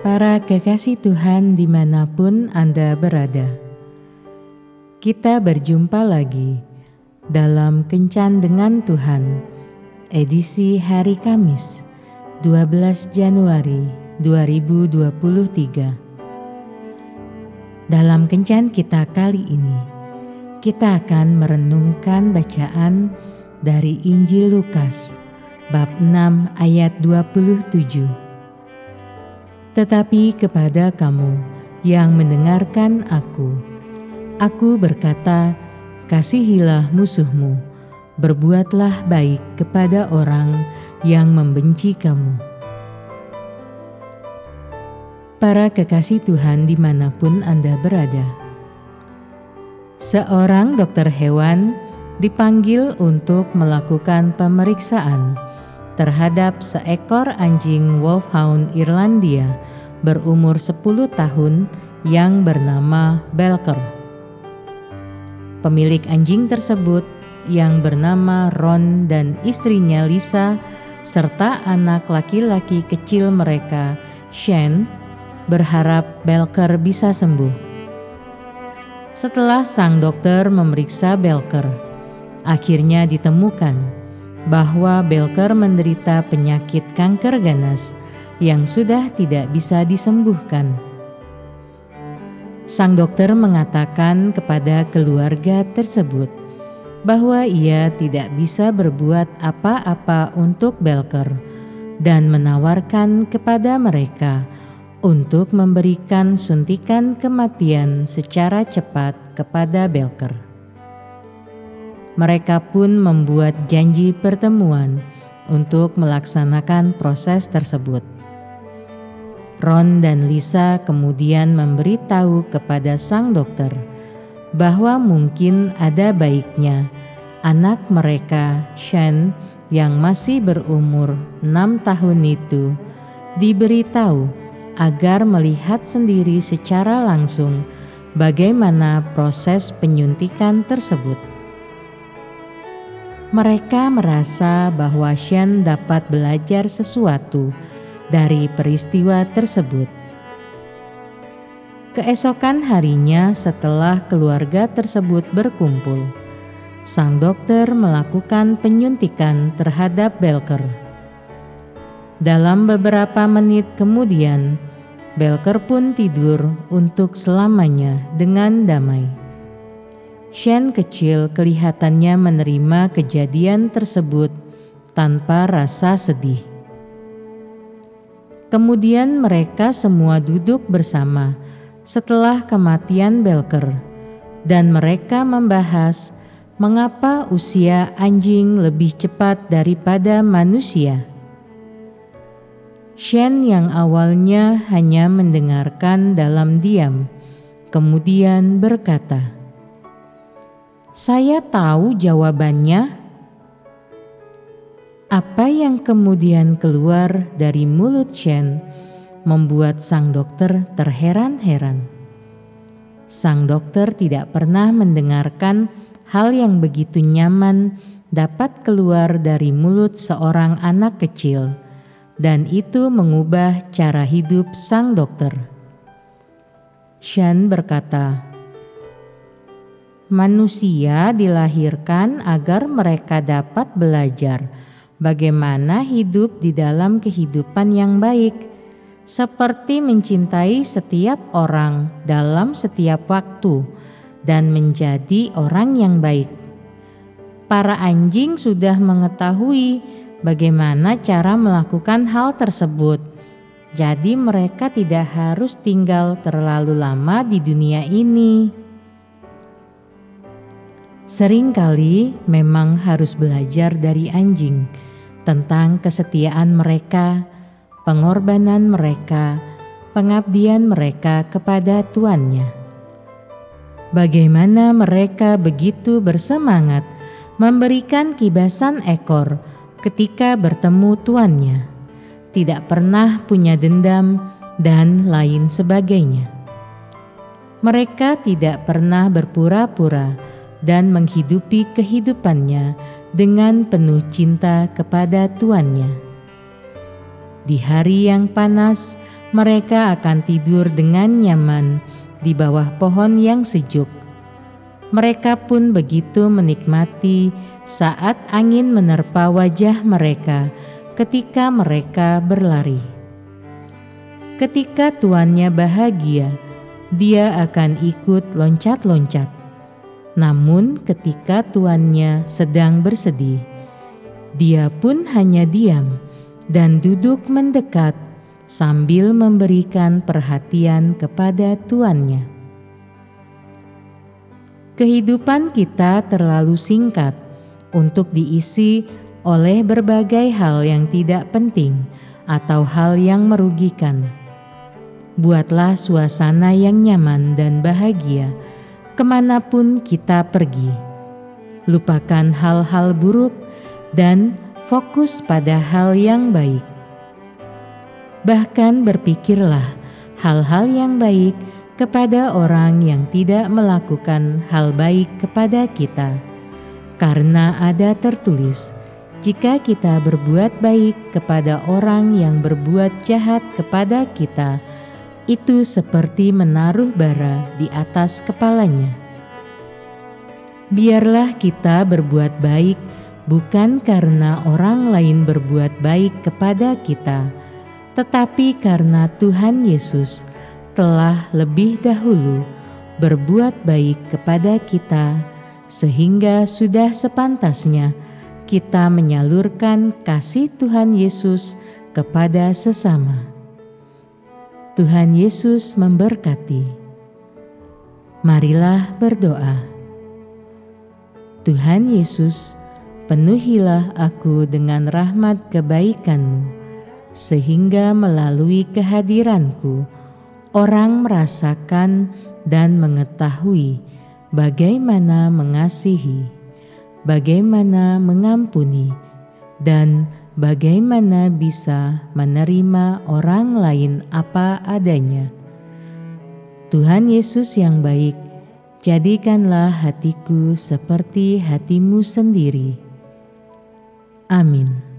Para kekasih Tuhan di mana pun Anda berada, kita berjumpa lagi dalam Kencan dengan Tuhan, edisi hari Kamis, 12 Januari 2023. Dalam Kencan kita kali ini, kita akan merenungkan bacaan dari Injil Lukas bab 6 ayat 27. Tetapi kepada kamu yang mendengarkan aku, aku berkata, kasihilah musuhmu, berbuatlah baik kepada orang yang membenci kamu. Para kekasih Tuhan di mana pun Anda berada. Seorang dokter hewan dipanggil untuk melakukan pemeriksaan terhadap seekor anjing Wolfhound Irlandia berumur 10 tahun yang bernama Belker. Pemilik anjing tersebut yang bernama Ron dan istrinya Lisa serta anak laki-laki kecil mereka, Shane, berharap Belker bisa sembuh. Setelah sang dokter memeriksa Belker, Akhirnya ditemukan bahwa Belker menderita penyakit kanker ganas yang sudah tidak bisa disembuhkan. Sang dokter mengatakan kepada keluarga tersebut bahwa ia tidak bisa berbuat apa-apa untuk Belker dan menawarkan kepada mereka untuk memberikan suntikan kematian secara cepat kepada Belker. Mereka pun membuat janji pertemuan untuk melaksanakan proses tersebut. Ron dan Lisa kemudian memberitahu kepada sang dokter bahwa mungkin ada baiknya anak mereka, Shen, yang masih berumur enam tahun itu, diberitahu agar melihat sendiri secara langsung bagaimana proses penyuntikan tersebut mereka merasa bahwa Shen dapat belajar sesuatu dari peristiwa tersebut. Keesokan harinya, setelah keluarga tersebut berkumpul, sang dokter melakukan penyuntikan terhadap Belker. Dalam beberapa menit kemudian, Belker pun tidur untuk selamanya dengan damai. Shen kecil kelihatannya menerima kejadian tersebut tanpa rasa sedih. Kemudian mereka semua duduk bersama setelah kematian Belker dan mereka membahas mengapa usia anjing lebih cepat daripada manusia. Shen yang awalnya hanya mendengarkan dalam diam, kemudian berkata, saya tahu jawabannya. Apa yang kemudian keluar dari mulut Shen membuat sang dokter terheran-heran. Sang dokter tidak pernah mendengarkan hal yang begitu nyaman dapat keluar dari mulut seorang anak kecil, dan itu mengubah cara hidup sang dokter. Shen berkata, Manusia dilahirkan agar mereka dapat belajar bagaimana hidup di dalam kehidupan yang baik, seperti mencintai setiap orang dalam setiap waktu dan menjadi orang yang baik. Para anjing sudah mengetahui bagaimana cara melakukan hal tersebut. Jadi, mereka tidak harus tinggal terlalu lama di dunia ini. Seringkali memang harus belajar dari anjing tentang kesetiaan mereka, pengorbanan mereka, pengabdian mereka kepada tuannya. Bagaimana mereka begitu bersemangat memberikan kibasan ekor ketika bertemu tuannya, tidak pernah punya dendam, dan lain sebagainya. Mereka tidak pernah berpura-pura dan menghidupi kehidupannya dengan penuh cinta kepada tuannya. Di hari yang panas, mereka akan tidur dengan nyaman di bawah pohon yang sejuk. Mereka pun begitu menikmati saat angin menerpa wajah mereka ketika mereka berlari. Ketika tuannya bahagia, dia akan ikut loncat-loncat. Namun, ketika tuannya sedang bersedih, dia pun hanya diam dan duduk mendekat sambil memberikan perhatian kepada tuannya. Kehidupan kita terlalu singkat untuk diisi oleh berbagai hal yang tidak penting atau hal yang merugikan. Buatlah suasana yang nyaman dan bahagia ke mana pun kita pergi. Lupakan hal-hal buruk dan fokus pada hal yang baik. Bahkan berpikirlah hal-hal yang baik kepada orang yang tidak melakukan hal baik kepada kita, karena ada tertulis: "Jika kita berbuat baik kepada orang yang berbuat jahat kepada kita, itu seperti menaruh bara di atas kepalanya." Biarlah kita berbuat baik, bukan karena orang lain berbuat baik kepada kita tetapi karena Tuhan Yesus telah lebih dahulu berbuat baik kepada kita, sehingga sudah sepantasnya kita menyalurkan kasih Tuhan Yesus kepada sesama. Tuhan Yesus memberkati. Marilah berdoa. Tuhan Yesus, penuhilah aku dengan rahmat kebaikan-Mu sehingga melalui kehadiranku orang merasakan dan mengetahui bagaimana mengasihi, bagaimana mengampuni, dan bagaimana bisa menerima orang lain apa adanya. Tuhan Yesus yang baik, jadikanlah hatiku seperti hatimu sendiri. Amin.